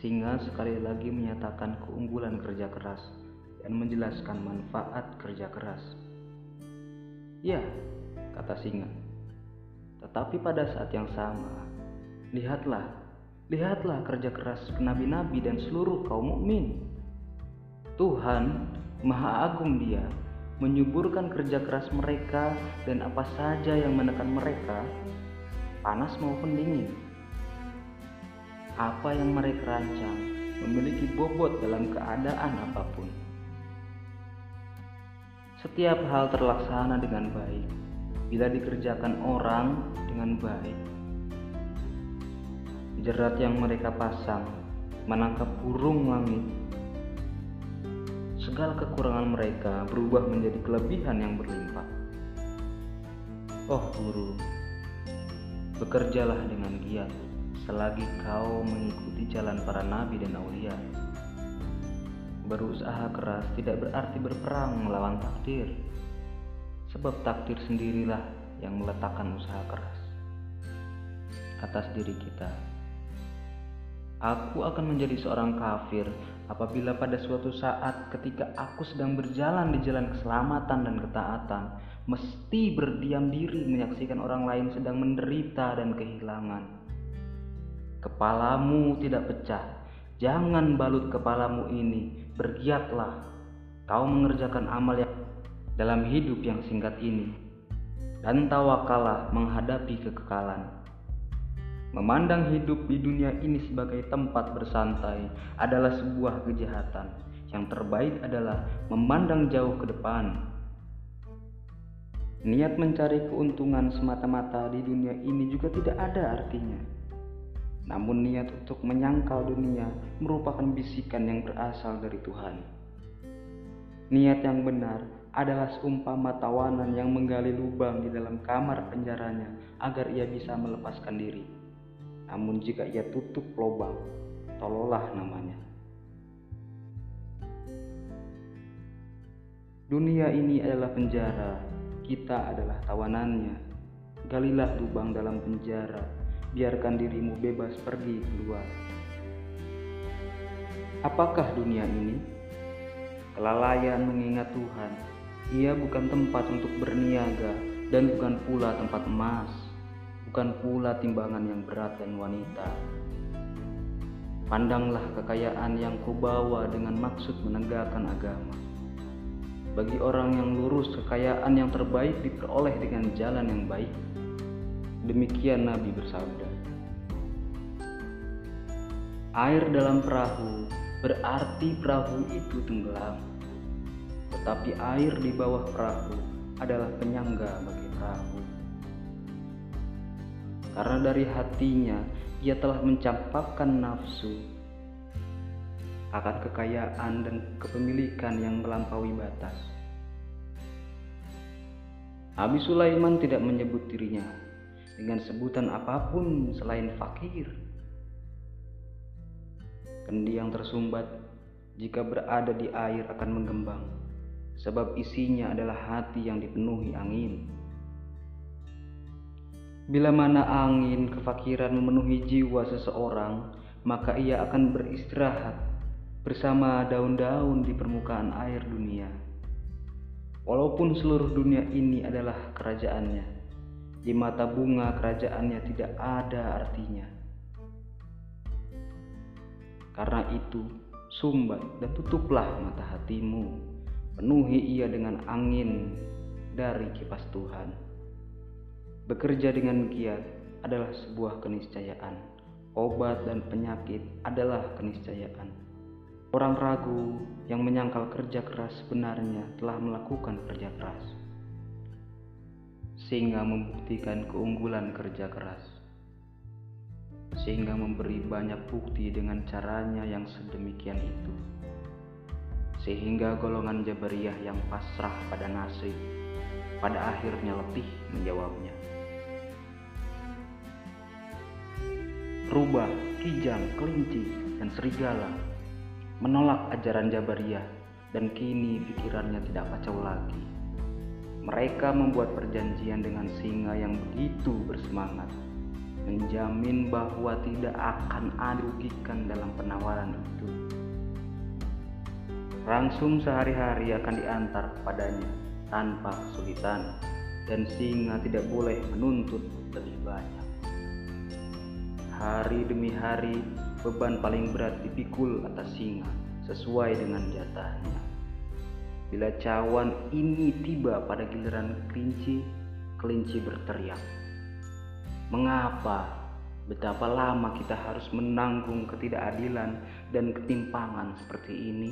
Singa sekali lagi menyatakan keunggulan kerja keras dan menjelaskan manfaat kerja keras. Ya, kata singa. Tetapi pada saat yang sama, lihatlah, lihatlah kerja keras nabi-nabi dan seluruh kaum mukmin. Tuhan, Maha Agung Dia, menyuburkan kerja keras mereka dan apa saja yang menekan mereka, panas maupun dingin. Apa yang mereka rancang memiliki bobot dalam keadaan apa pun. Setiap hal terlaksana dengan baik bila dikerjakan orang dengan baik. Jerat yang mereka pasang menangkap burung langit. Segala kekurangan mereka berubah menjadi kelebihan yang berlimpah. Oh guru, bekerjalah dengan giat selagi kau mengikuti jalan para nabi dan aulia. Berusaha keras tidak berarti berperang melawan takdir, sebab takdir sendirilah yang meletakkan usaha keras atas diri kita. Aku akan menjadi seorang kafir apabila pada suatu saat ketika aku sedang berjalan di jalan keselamatan dan ketaatan, mesti berdiam diri menyaksikan orang lain sedang menderita dan kehilangan. Kepalamu tidak pecah, jangan balut kepalamu ini bergiatlah kau mengerjakan amal yang dalam hidup yang singkat ini dan tawakallah menghadapi kekekalan. Memandang hidup di dunia ini sebagai tempat bersantai adalah sebuah kejahatan. Yang terbaik adalah memandang jauh ke depan. Niat mencari keuntungan semata-mata di dunia ini juga tidak ada artinya. Namun niat untuk menyangkal dunia merupakan bisikan yang berasal dari Tuhan. Niat yang benar adalah seumpama tawanan yang menggali lubang di dalam kamar penjaranya agar ia bisa melepaskan diri. Namun jika ia tutup lubang, tololah namanya. Dunia ini adalah penjara, kita adalah tawanannya. Galilah lubang dalam penjara biarkan dirimu bebas pergi keluar. Apakah dunia ini? Kelalaian mengingat Tuhan, ia bukan tempat untuk berniaga dan bukan pula tempat emas, bukan pula timbangan yang berat dan wanita. Pandanglah kekayaan yang kau bawa dengan maksud menegakkan agama. Bagi orang yang lurus, kekayaan yang terbaik diperoleh dengan jalan yang baik Demikian Nabi bersabda. Air dalam perahu berarti perahu itu tenggelam. Tetapi air di bawah perahu adalah penyangga bagi perahu. Karena dari hatinya ia telah mencampakkan nafsu akan kekayaan dan kepemilikan yang melampaui batas. Nabi Sulaiman tidak menyebut dirinya dengan sebutan apa pun selain fakir. Kendi yang tersumbat jika berada di air akan menggembang, sebab isinya adalah hati yang dipenuhi angin. Bila mana angin kefakiran memenuhi jiwa seseorang, maka ia akan beristirahat bersama daun-daun di permukaan air dunia. Walaupun seluruh dunia ini adalah kerajaannya, di mata bunga kerajaannya tidak ada artinya. Karena itu, sumbat dan tutuplah mata hatimu, penuhi ia dengan angin dari kipas Tuhan. Bekerja dengan giat adalah sebuah keniscayaan. Obat dan penyakit adalah keniscayaan. Orang ragu yang menyangkal kerja keras sebenarnya telah melakukan kerja keras sehingga membuktikan keunggulan kerja keras, sehingga memberi banyak bukti dengan caranya yang sedemikian itu, sehingga golongan Jabariyah yang pasrah pada nasib pada akhirnya letih menjawabnya. Rubah, kijang, kelinci, dan serigala menolak ajaran Jabariyah dan kini pikirannya tidak kacau lagi. Mereka membuat perjanjian dengan singa yang begitu bersemangat. menjamin bahwa tidak akan ada rugikan dalam penawaran itu. Langsung sehari-hari akan diantar kepadanya tanpa kesulitan dan singa tidak boleh menuntut lebih banyak. Hari demi hari, beban paling berat dipikul atas singa sesuai dengan jatahnya. Bila cawan ini tiba pada giliran kelinci, kelinci berteriak. Mengapa? Betapa lama kita harus menanggung ketidakadilan dan ketimpangan seperti ini?